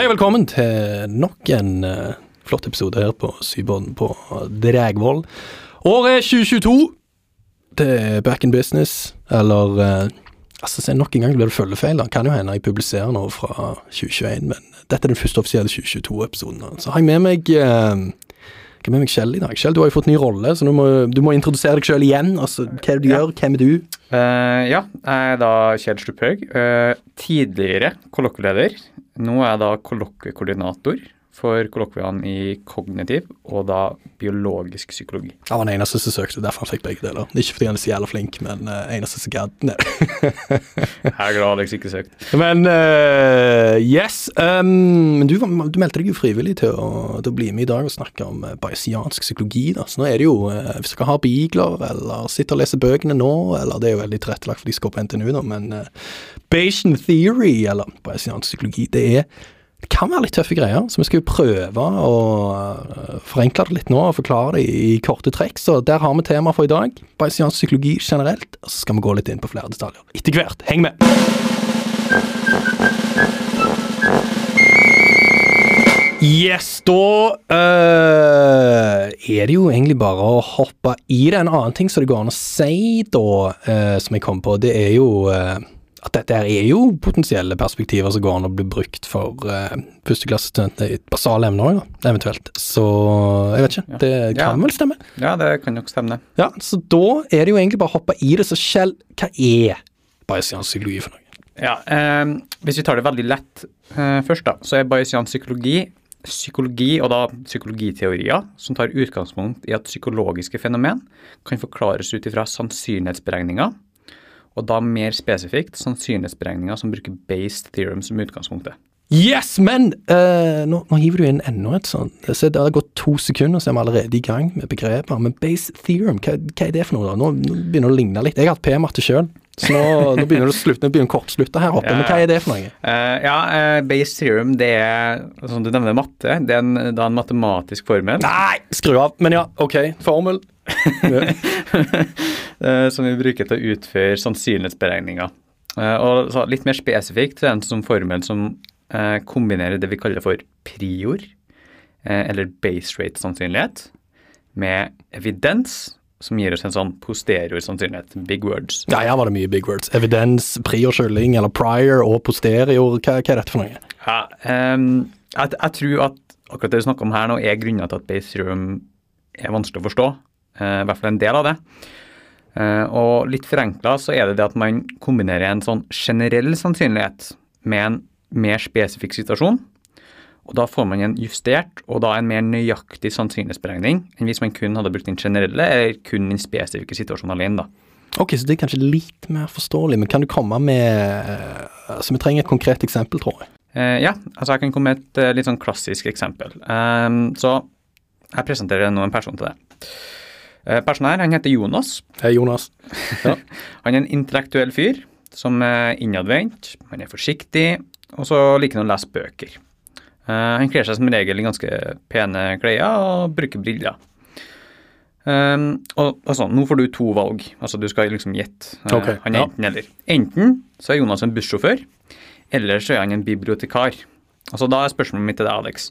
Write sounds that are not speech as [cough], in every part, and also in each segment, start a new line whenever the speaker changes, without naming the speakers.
Hei, velkommen til nok en uh, flott episode her på Sybodden på Dragvoll. Året er 2022. Det er back in business, eller uh, Altså, se, Nok en gang blir det følgefeil. da. Kan jo hende jeg publiserer noe fra 2021, men dette er den første offisielle 2022-episoden. Så har jeg med meg eh, har med meg Kjell i dag. Kjell, du har jo fått ny rolle, så du må, du må introdusere deg sjøl igjen. Altså, Hva er det du
Ja.
gjør? Hvem er du?
Uh, ja, jeg er da Kjell Slupphaug. Uh, tidligere kollokvieleder. Nå er jeg da kollokviekoordinator for kollokviene i kognitiv og da biologisk psykologi.
Han var den eneste som søkte, derfor han fikk begge deler. Ikke fordi han er så jævla flink, men uh, eneste som gadd. Nei. [laughs]
Jeg er glad Alex ikke søkte.
Men uh, yes. Um, du, du meldte deg jo frivillig til å, til å bli med i dag og snakke om uh, bayesiansk psykologi. da. Så nå er det jo, uh, hvis dere har bigler, eller sitter og leser bøkene nå, eller det er jo veldig tilrettelagt for de skal på NTNU, da, men uh, Bayesian theory, eller bayesiansk psykologi, det er det kan være litt tøffe greier, så vi skal jo prøve å eh, forenkle det litt nå og forklare det i korte trekk. Så der har vi tema for i dag. Bayesiansk psykologi generelt. Og så skal vi gå litt inn på flere detaljer etter hvert. Heng med! Yes, da øh, er det jo egentlig bare å hoppe i det. En annen ting som det går an å si da, øh, som jeg kom på, det er jo eh, at dette her er jo potensielle perspektiver som går an å bli brukt for uh, førsteklassestudenter i et basale emner òg, eventuelt. Så jeg vet ikke. Det
Ja.
kan vel stemme?
Ja, det kan nok stemme.
Ja, så da er det jo egentlig bare å hoppe i det. Så Kjell, hva er bayesiansk psykologi for noe?
Ja, eh, Hvis vi tar det veldig lett eh, først, da, så er bayesiansk psykologi psykologi, og da psykologiteorier, som tar utgangspunkt i at psykologiske fenomen kan forklares ut ifra sannsynlighetsberegninger, og da mer spesifikt sannsynlighetsberegninger som bruker based theorem som utgangspunktet.
Yes, men uh, nå, nå hiver du inn enda et sånt. Se, det har gått to sekunder, så er vi allerede i gang med begreper. Men base theorem, hva, hva er det for noe? da? Nå, nå begynner det å ligne litt. Jeg har hatt p-matte sjøl, så nå, nå begynner det å slutte, nå begynner kortslutte her oppe.
Ja,
Men hva er det for noe?
Uh, ja, uh, base theorem, det er, som du nevner matte, det er en, da en matematisk formel.
Nei, skru av. Men ja, ok. Formel. [laughs]
eh, som vi bruker til å utføre sannsynlighetsberegninger. Eh, og litt mer spesifikt så er det en sånn formel som eh, kombinerer det vi kaller for prior, eller base rate sannsynlighet, med evidens, som gir oss en sånn posterior sannsynlighet. Big words.
Ja, her var det mye big words. Evidens, prior skylling, eller prior og posterior. Hva, hva er dette for noe?
Ja, um, jeg, jeg tror at akkurat det du snakker om her nå, er grunner til at base room er vanskelig å forstå. Uh, I hvert fall en del av det. Eh, og litt forenkla så er det det at man kombinerer en sånn generell sannsynlighet med en mer spesifikk situasjon. Og da får man en justert og da en mer nøyaktig sannsynlighetsberegning enn hvis man kun hadde brukt den generelle eller kun den spesifikke situasjonen alene. da.
Ok, så det er kanskje litt mer forståelig, men kan du komme med eh, Altså, vi trenger et konkret eksempel, tror jeg.
Eh, ja, altså jeg kan komme med et eh, litt sånn klassisk eksempel. Um, så jeg presenterer nå en person til deg. Uh, personen her, han heter Jonas.
Hei, Jonas. [laughs] Ja.
Han er en intellektuell fyr som er innadvendt, han er forsiktig, og så liker han å lese bøker. Uh, han kler seg som regel i ganske pene klær og bruker briller. Um, og altså, nå får du to valg. Altså, du skal liksom gjette. Uh,
okay,
han er
ja.
enten eller. Enten så er Jonas en bussjåfør, eller så er han en bibliotekar. Altså, da er spørsmålet mitt til deg, Alex.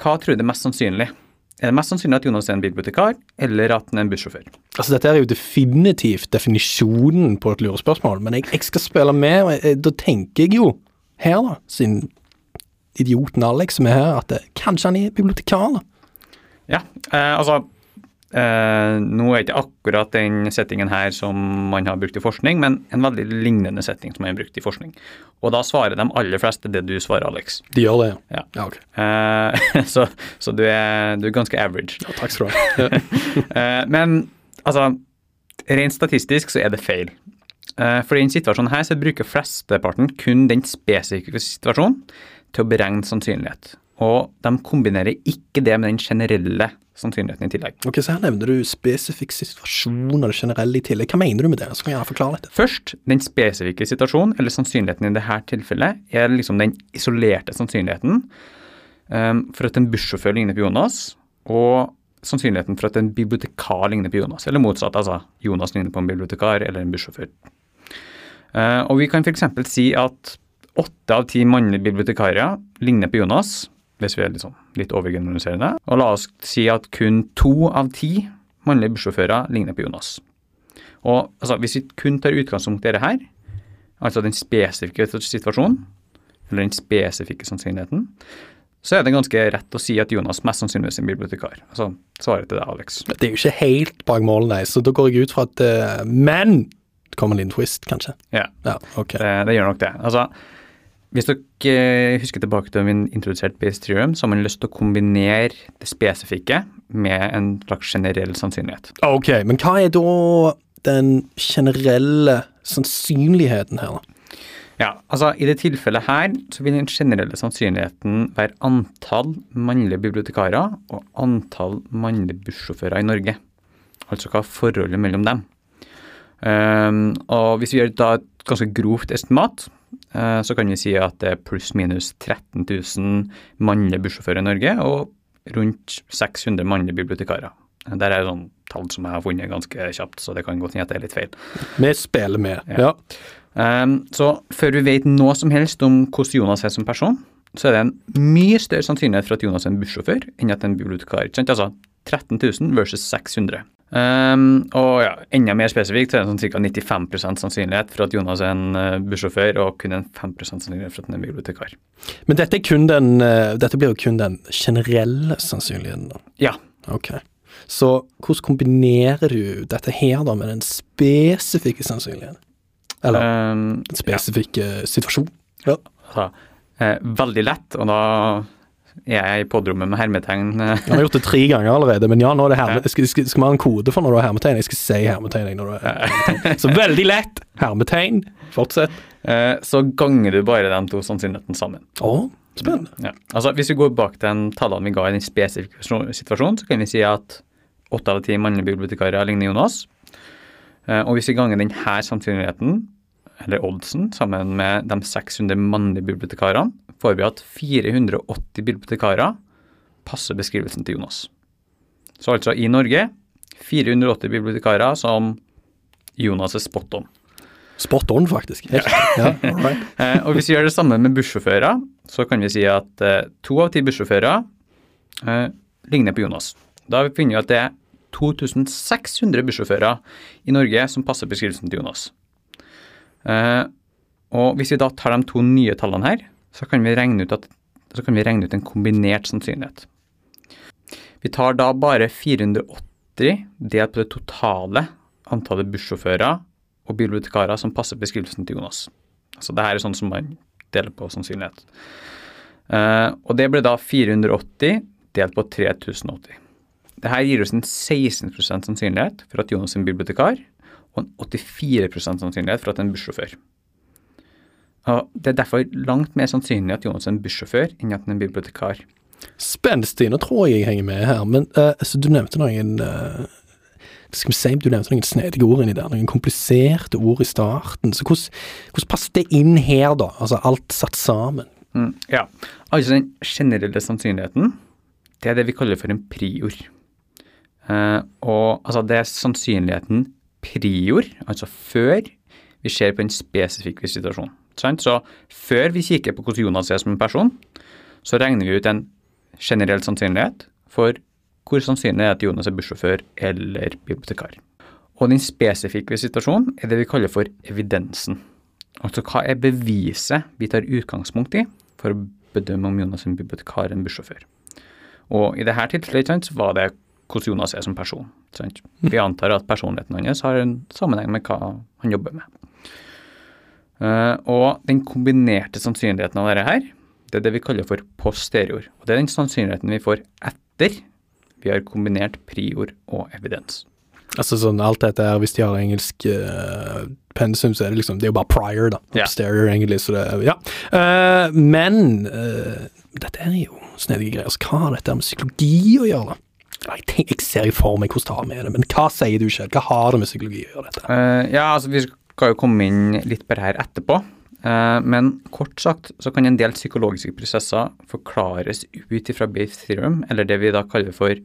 Hva tror du er mest sannsynlig? Er det mest sannsynlig at Jonas er en bibliotekar, eller at han er en bussjåfør?
Altså, dette er jo definitivt definisjonen på et lurespørsmål, men jeg, jeg skal spille med, og jeg, da tenker jeg jo her, da, siden idioten Alex som er her, at det, kanskje han er bibliotekar, da.
Ja, eh, altså eh, Nå er ikke akkurat den settingen her som man har brukt i forskning, men en veldig lignende setting som man har brukt i forskning. Og da svarer de aller fleste det du svarer, Alex.
De gjør det,
Ja.
ja okay.
Eh, [laughs] så så du, er, du er ganske average.
Ja, takk skal du ha. [laughs]
Eh, men altså, rent statistisk så er det feil. Eh, for i denne situasjonen her så bruker flesteparten kun den spesifikke situasjonen til å beregne sannsynlighet. Og de kombinerer ikke det med den generelle sannsynligheten i tillegg.
Ok, så her nevner du spesifikk situasjon og det generelle i tillegg. Hva mener du med det? Så kan jeg forklare dette.
Først, den spesifikke situasjonen, eller sannsynligheten i dette tilfellet, er liksom den isolerte sannsynligheten um, for at en bussjåfør ligner på Jonas, og sannsynligheten for at en bibliotekar ligner på Jonas, eller motsatt, altså Jonas ligner på en bibliotekar eller en bussjåfør. Uh, og vi kan f.eks. si at åtte av ti mannlige bibliotekarer ligner på Jonas, hvis vi er sånn, litt overgeneraliserende. Og la oss si at kun to av ti mannlige bussjåfører ligner på Jonas. Og altså, Hvis vi kun tar utgangspunkt i dette her, altså den spesifikke situasjonen, eller den spesifikke sannsynligheten, så er det ganske rett å si at Jonas mest sannsynligvis er bibliotekar. Altså svaret til deg, Alex.
Det er jo ikke helt bak mål, nei, så da går jeg ut fra at uh, Men det kommer en liten twist, kanskje?
Ja,
ja ok.
Det, det, gjør nok det. Altså, hvis dere husker tilbake til min introdusert base theorem, så har man lyst til å kombinere det spesifikke med en slags generell sannsynlighet.
Ok, men hva er da den generelle sannsynligheten her, da?
Ja, altså I det tilfellet her så vil den generelle sannsynligheten være antall mannlige bibliotekarer og antall mannlige bussjåfører i Norge. Altså hva er forholdet mellom dem. Um, og Hvis vi gjør da et ganske grovt estimat, så kan vi si at det er pluss-minus 13 000 mannlige bussjåfører i Norge og rundt 600 mannlige bibliotekarer. Der er sånn tall som jeg har funnet ganske kjapt, så det kan godt hende at det er litt feil.
Vi spiller med, ja. ja.
Um, så før vi vet noe som helst om hvordan Jonas er som person, så er det en mye større sannsynlighet for at Jonas er en bussjåfør enn at en bibliotekar. Altså 13 000 versus 600. Um, og ja, enda mer spesifikt så er det sånn ca. 95% sannsynlighet for at Jonas er en uh, bussjåfør, og kun en 5% sannsynlighet for at han er bibliotekar.
Men dette, den, uh, dette, blir jo kun den generelle sannsynligheten, da?
Ja.
Ok. Så hvordan kombinerer du dette her da med den spesifikke sannsynligheten? Eller um, spesifikke ja. situasjonen?
Ja. Altså, eh, veldig lett, og da er jeg i podrommet med hermetegn.
jeg har gjort det tre ganger allerede, men ja, nå er det herme, skal, skal, skal vi ha en kode for når du har hermetegn? Jeg skal si hermetegn når du har hermetegn. Så veldig lett! Hermetegn. Fortsett.
Eh, så ganger du bare de to sannsynligheten sammen.
Å, spennende.
Ja. Altså, hvis vi går bak den tallene vi ga i den spesifikke situasjonen, så kan vi si at åtte av ti mannlige bibliotekarer ligner Jonas. Eh, og hvis vi ganger denne sannsynligheten eller oddsen, sammen med de 600 mannlige bibliotekarene, får vi at 480 bibliotekarer passer beskrivelsen til Jonas. Så altså i Norge 480 bibliotekarer som Jonas er spot on.
Spot on, faktisk. Helt. ja,
right. [laughs] Eh, og hvis vi gjør det samme med bussjåfører, så kan vi si at eh, to av ti bussjåfører eh, ligner på Jonas. Da finner vi at det er 2600 bussjåfører i Norge som passer beskrivelsen til Jonas. Eh, og hvis vi da tar de to nye tallene her, så kan vi regne ut, at, vi regne ut en kombinert sannsynlighet. Vi tar da bare 480 delt på det totale antallet bussjåfører og bibliotekarer som passer beskrivelsen til Jonas. Altså det her er sånn som man deler på sannsynlighet. Uh, og det ble da 480 delt på 3080. Dette gir oss en 16% sannsynlighet for at Jonas er en bibliotekar, og en 84 sannsynlighet for at det er en bussjåfør. Og Det er derfor langt mer sannsynlig at Jonas er en bussjåfør enn at han er en bibliotekar.
Spenstig. Nå tror jeg jeg henger med her, men uh, altså, du nevnte noen uh, skal vi si, Du nevnte noen snedige ord inni der, noen kompliserte ord i starten. Så hvordan, hvordan passer det inn her, da? Altså alt satt sammen?
Mm, ja, altså Den generelle sannsynligheten, det er det vi kaller for en prior. Uh, og altså det er sannsynligheten prior, altså før vi ser på en spesifikk situasjon. Så før vi kikker på hvordan Jonas er som en person, så regner vi ut en generell sannsynlighet for hvor sannsynlig det er at Jonas er bussjåfør eller bibliotekar. Og den spesifikke situasjonen er det vi kaller for evidensen. Altså hva er beviset vi tar utgangspunkt i for å bedømme om Jonas er en bibliotekar eller en bussjåfør. Og i dette tilfellet var det hvordan Jonas er som person. Sant? Vi antar at personligheten hans har en sammenheng med hva han jobber med. Uh, og den kombinerte sannsynligheten av dette her, det er det vi kaller for posterior. Og det er den sannsynligheten vi får etter vi har kombinert prior og evidens.
Altså sånn alt dette her, hvis de har engelsk uh, pensum, så er det liksom Det er jo bare prior, da. Posterior, Posterior, egentlig, så det Ja. Uh, men dette er jo snedige greier. Så hva har dette med psykologi å gjøre? da? Jeg, tenker, jeg ser for meg hvordan det har med det, men hva sier du selv? Hva har det med psykologi å gjøre, dette?
Uh, ja, altså Vi skal jo komme inn litt på det her etterpå. Uh, men kort sagt så kan en del psykologiske prosesser forklares ut ifra Bayes theorem, eller det vi da kaller for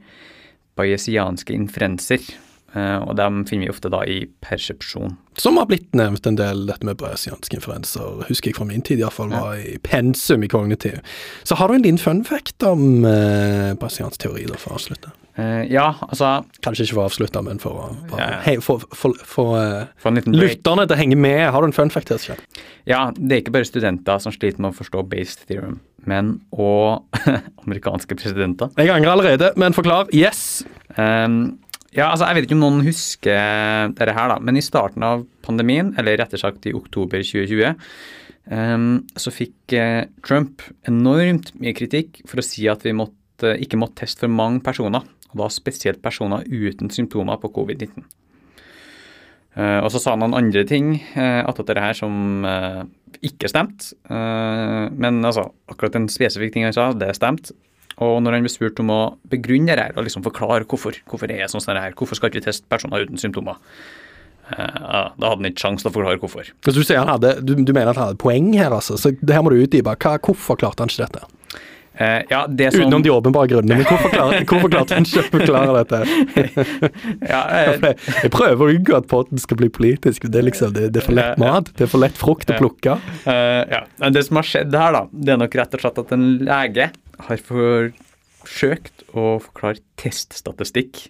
bayesianske inferenser. Uh, og dem finner vi ofte da i persepsjon.
Som har blitt nevnt en del, dette med bayesianske inferenser. Husker jeg fra min tid iallfall, ja. var i pensum i kognitiv. Så har du en liten fun fact om uh, bayesiansk teori, da, for å avslutte?
Uh, ja, altså
Kanskje ikke for å avslutte, men for å ja, ja. Hei, for, for, for, for lytterne til å henge med. Har du en fun fact her, Kjell?
Ja, det er ikke bare studenter som sliter med å forstå based theorem, men og [laughs] amerikanske presidenter.
Jeg angrer allerede, men forklar. Yes!
Um, ja, altså Jeg vet ikke om noen husker dette her, da, men i starten av pandemien, eller rettere sagt i oktober 2020, um, så fikk uh, Trump enormt mye kritikk for å si at vi måtte, ikke måtte teste for mange personer, og da spesielt personer uten symptomer på covid-19. Uh, og så sa han noen andre ting uh, attåt dette her som uh, ikke stemte. Uh, men altså, akkurat en spesifikk ting han sa, det stemte. Og når han ble spurt om å begrunne det her, og liksom forklare hvorfor, hvorfor er det sånn som det her, hvorfor skal ikke vi teste personer uten symptomer, uh, da hadde han ikke sjanse til å forklare hvorfor.
Så du, han hadde, du, du, mener at han hadde poeng her, altså? Så det her må du utdype. Hvorfor klarte han ikke dette?
Uh, ja, det som...
Utenom de åpenbare grunnene, men hvorfor klarte, [laughs] klarte han ikke å forklare dette? [laughs] ja, uh... jeg prøver å unngå at potten skal bli politisk, det er liksom, det, det er for lett mat. Det er for lett frukt å plukke.
ja, Det som har skjedd her, da, det er nok rett og slett at en lege har forsøkt å forklare teststatistikk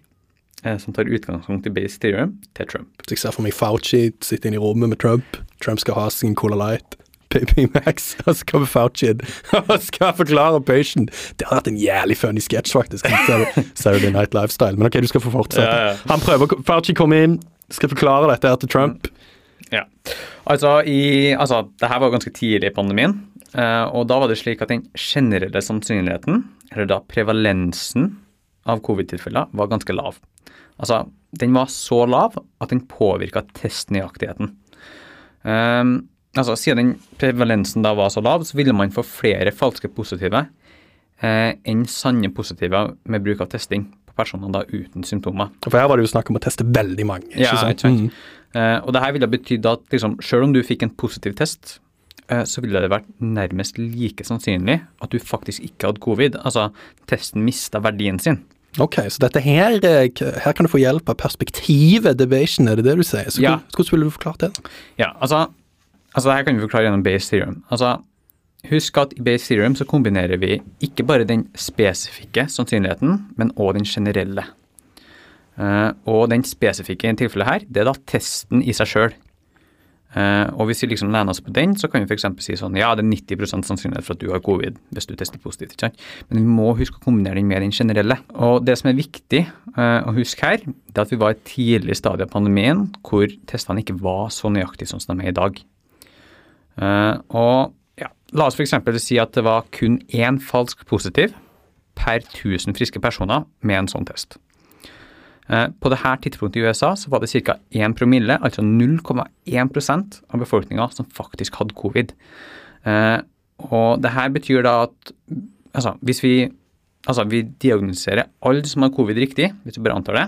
eh, som tar utgangspunkt i base theorem til Trump.
Så jeg ser for meg Fauci sitte inne i rommet med Trump. Trump skal ha sin Cola Light. Baby Max, [laughs] og så kommer Fauci inn [laughs] og skal forklare patient. Det har vært en jævlig funny sketsj, faktisk. Saturday Night Lifestyle. Men ok, du skal få fortsette. Ja, ja. Han prøver, Fauci kommer inn, skal forklare dette her til Trump.
Ja. Altså, i, altså, det her var ganske tidlig i pandemien. Uh, og da var det slik at den generelle sannsynligheten, eller da prevalensen av covid-tilfeller, var ganske lav. Altså, den var så lav at den påvirka testnøyaktigheten. Um, altså, siden den prevalensen da var så lav, så ville man få flere falske positive eh, enn sanne positive med bruk av testing på personer da uten symptomer.
For her var det jo snakk om å teste veldig mange. ikke
ja, sant? Ikke sant? Mm. Uh, og det her ville betydd at liksom, selv om du fikk en positiv test, Eh, så ville det vært nærmest like sannsynlig at du faktisk ikke hadde covid. Altså, testen mista verdien sin.
Ok, så dette her, eh, her kan du få hjelp av perspektivet deviation, er det det du sier? Så ja. Hvordan ville du forklart det?
Ja, altså, altså det her kan vi forklare gjennom base theorem. Altså, Husk at i base theorem så kombinerer vi ikke bare den spesifikke sannsynligheten, men òg den generelle. Uh, og den spesifikke i tilfellet her, det er da testen i seg sjøl. Uh, og Hvis vi liksom lener oss på den, så kan vi f.eks. si sånn ja, det er 90% sannsynlighet for at du har covid hvis du tester positivt. ikke sant? Men vi må huske å kombinere den med den generelle. Og Det som er viktig uh, å huske her, det er at vi var i et tidlig stadie av pandemien hvor testene ikke var så nøyaktige som de er i dag. Uh, og ja, La oss f.eks. si at det var kun én falsk positiv per 1000 friske personer med en sånn test. Eh, på dette tidspunktet i USA så var det ca. 1 promille, altså 0,1% av befolkninga som faktisk hadde covid. Eh, og det her betyr da at altså, hvis vi, altså, vi diagnostiserer alle som har covid riktig, hvis vi bare antar det,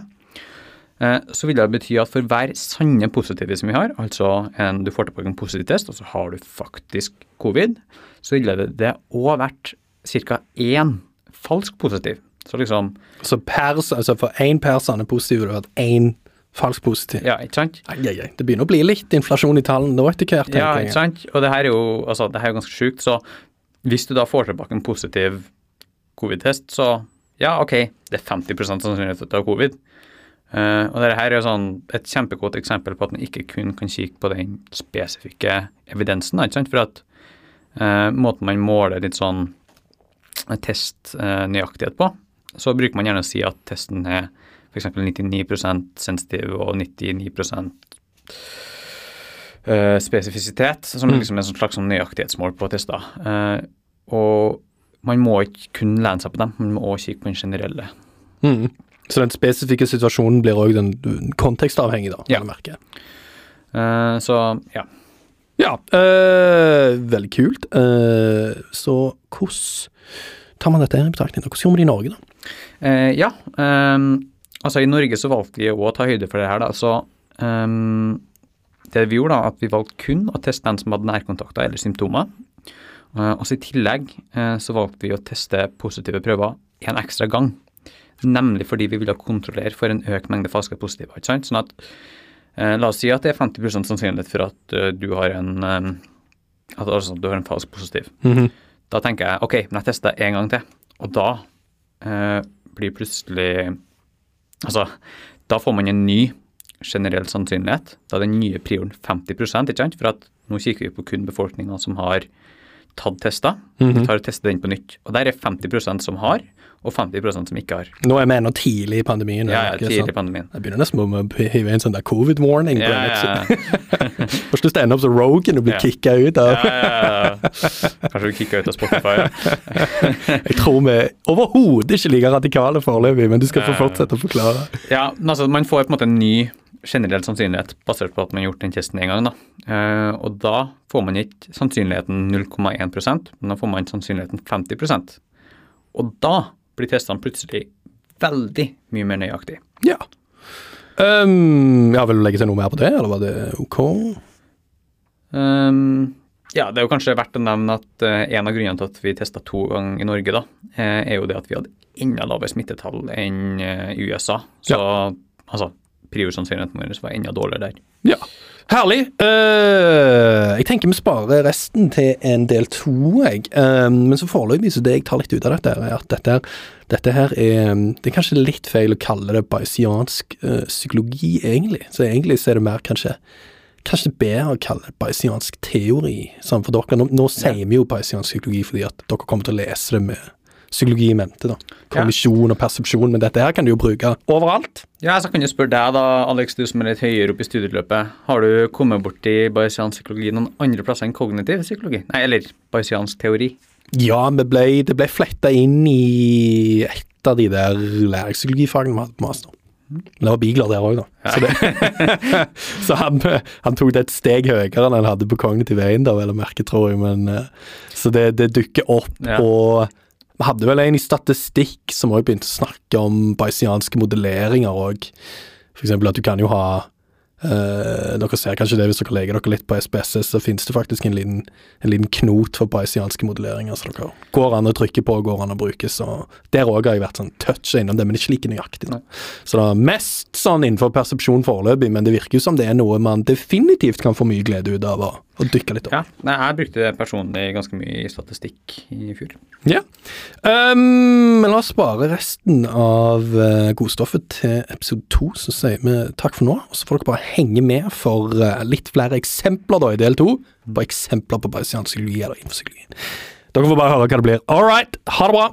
eh, så vil det bety at for hver sanne positive som vi har, altså en, du får tilbake en positiv test, og så har du faktisk covid, så ville det òg vært ca. én falsk positiv. Så liksom
Så pers, altså for én person er positiv, og du har hatt én falsk positiv?
Ja, ikke sant?
Ai, ai, ai. Det begynner å bli litt inflasjon i tallene nå etter hvert.
Ja, ikke sant. Og det her er jo, altså, det her er jo ganske sjukt. Så hvis du da får tilbake en positiv covid-test, så ja, OK, det er 50 sannsynlighet for at du har covid. Uh, og dette her er jo sånn et kjempegodt eksempel på at man ikke kun kan kikke på den spesifikke evidensen. ikke sant? For at uh, måten man måler litt sånn testnøyaktighet uh, på, så bruker man gjerne å si at testen er f.eks. 99% sensitiv og 99 uh, spesifisitet, som mm. liksom er et slags sånn nøyaktighetsmål på tester. Uh, og man må ikke kun lene seg på dem, man må også kikke på den generelle.
Mm. Så den spesifikke situasjonen blir òg kontekstavhengig, da?
Ja. Uh, så ja.
Ja, veldig kult. Så hvordan tar man dette i betraktning? Hvordan gjør man det i Norge, da?
Eh, ja. Um, altså I Norge så valgte vi å ta høyde for det her. da, så um, Det vi gjorde, da, at vi valgte kun å teste den som hadde nærkontakter eller symptomer. Uh, og så I tillegg uh, så valgte vi å teste positive prøver en ekstra gang. Nemlig fordi vi ville kontrollere for en økt mengde falske positive. ikke sant? Sånn at eh, La oss si at det er 50 sannsynlighet for at eh, du har en eh, at altså, du har en falsk positiv.
Mhm.
Da tenker jeg ok, men jeg tester en gang til. Og da eh, blir plutselig Altså, da får man en ny generell sannsynlighet. Da er den nye prioren 50% ikke sant? For at nå kikker vi på kun befolkninga som har tatt tester.
Mhm.
Vi tar og tester den på nytt. Og der er 50% som har, og 50% som ikke har.
Nå er vi ennå tidlig i pandemien.
Ja, ja, tidlig i
sant?
pandemien.
Jeg begynner nesten med å hive inn sånn der covid-warning.
Ja, ja, ja. [laughs]
Får ikke lyst til å ende opp som Rogan og bli
Ja.
kicka ut av
Ja, ja. Kanskje du kicka ut av Spotify. [laughs]
Jeg tror vi overhodet ikke like radikale foreløpig, men du skal få fortsette å forklare.
Ja, altså Man får på en måte en ny generell sannsynlighet basert på at man har gjort den testen en gang. da. Eh, og da får man ikke sannsynligheten 0,1% men da får man sannsynligheten 50% Og da blir testene plutselig veldig mye mer nøyaktig.
Ja. Um, ja, Vil du legge til noe mer på det, eller var det ok?
Um, ja, det er jo kanskje verdt å nevne at eh, en av grunnene til at vi testa to ganger i Norge, da, eh, er jo det at vi hadde enda lavere smittetall enn i USA. Så altså, priorsannsynligheten vår var enda dårligere der.
Ja. Herlig. Uh, jeg tenker vi sparer resten til en del to, jeg. Uh, men så foreløpig, så det jeg tar litt ut av dette, er at dette, dette her er Det er kanskje litt feil å kalle det bayesiansk uh, psykologi, egentlig. Så egentlig så er det mer kanskje Kanskje bedre å kalle det bayesiansk teori. Sånn for dere. Nå, nå sier vi jo bayesiansk psykologi fordi at dere kommer til å lese det med psykologi i mente. da. Kognisjon og persepsjon, men dette her kan du jo bruke overalt.
Ja, så kan jeg spørre deg da, Alex, du som er litt høyere oppe i studieløpet. Har du kommet borti bayesiansk psykologi noen andre plasser enn kognitiv psykologi? Nei, eller bayesiansk teori?
Ja, det ble, det ble fletta inn i et av de der læringspsykologifagene vi hadde på master. Men det var bigler der òg, da. Så, det, [laughs] så han, han tok det et steg høyere enn han hadde på kognitiv eiendom, eller merke, tror jeg. Men, eh, så det, det dukker opp,
Ja.
og vi hadde vel en i statistikk som òg begynte å snakke om bayesianske modelleringer òg. Eksempel at du kan jo ha eh, Dere ser kanskje det hvis dere leker dere litt på SPSS, så finnes det faktisk en liten, en liten knot for bayesianske modelleringer så dere går an å trykke på går an å bruke. Så der òg har jeg vært sånn touch innom det, men ikke like nøyaktig. Da. Så det er mest sånn innenfor persepsjon foreløpig, men det virker jo som det er noe man definitivt kan få mye glede ut av å, å dykke litt opp.
Ja, nei, jeg brukte personlig ganske mye statistikk i fjor.
Ja. Um, men la oss spare resten av uh, godstoffet til episode to, så sier vi takk for nå. Og så får dere bare henge med for uh, litt flere eksempler da i del to, Bare eksempler på bayesiansk psykologi eller infopsykologi. Dere får bare høre hva det blir. All right, ha det bra!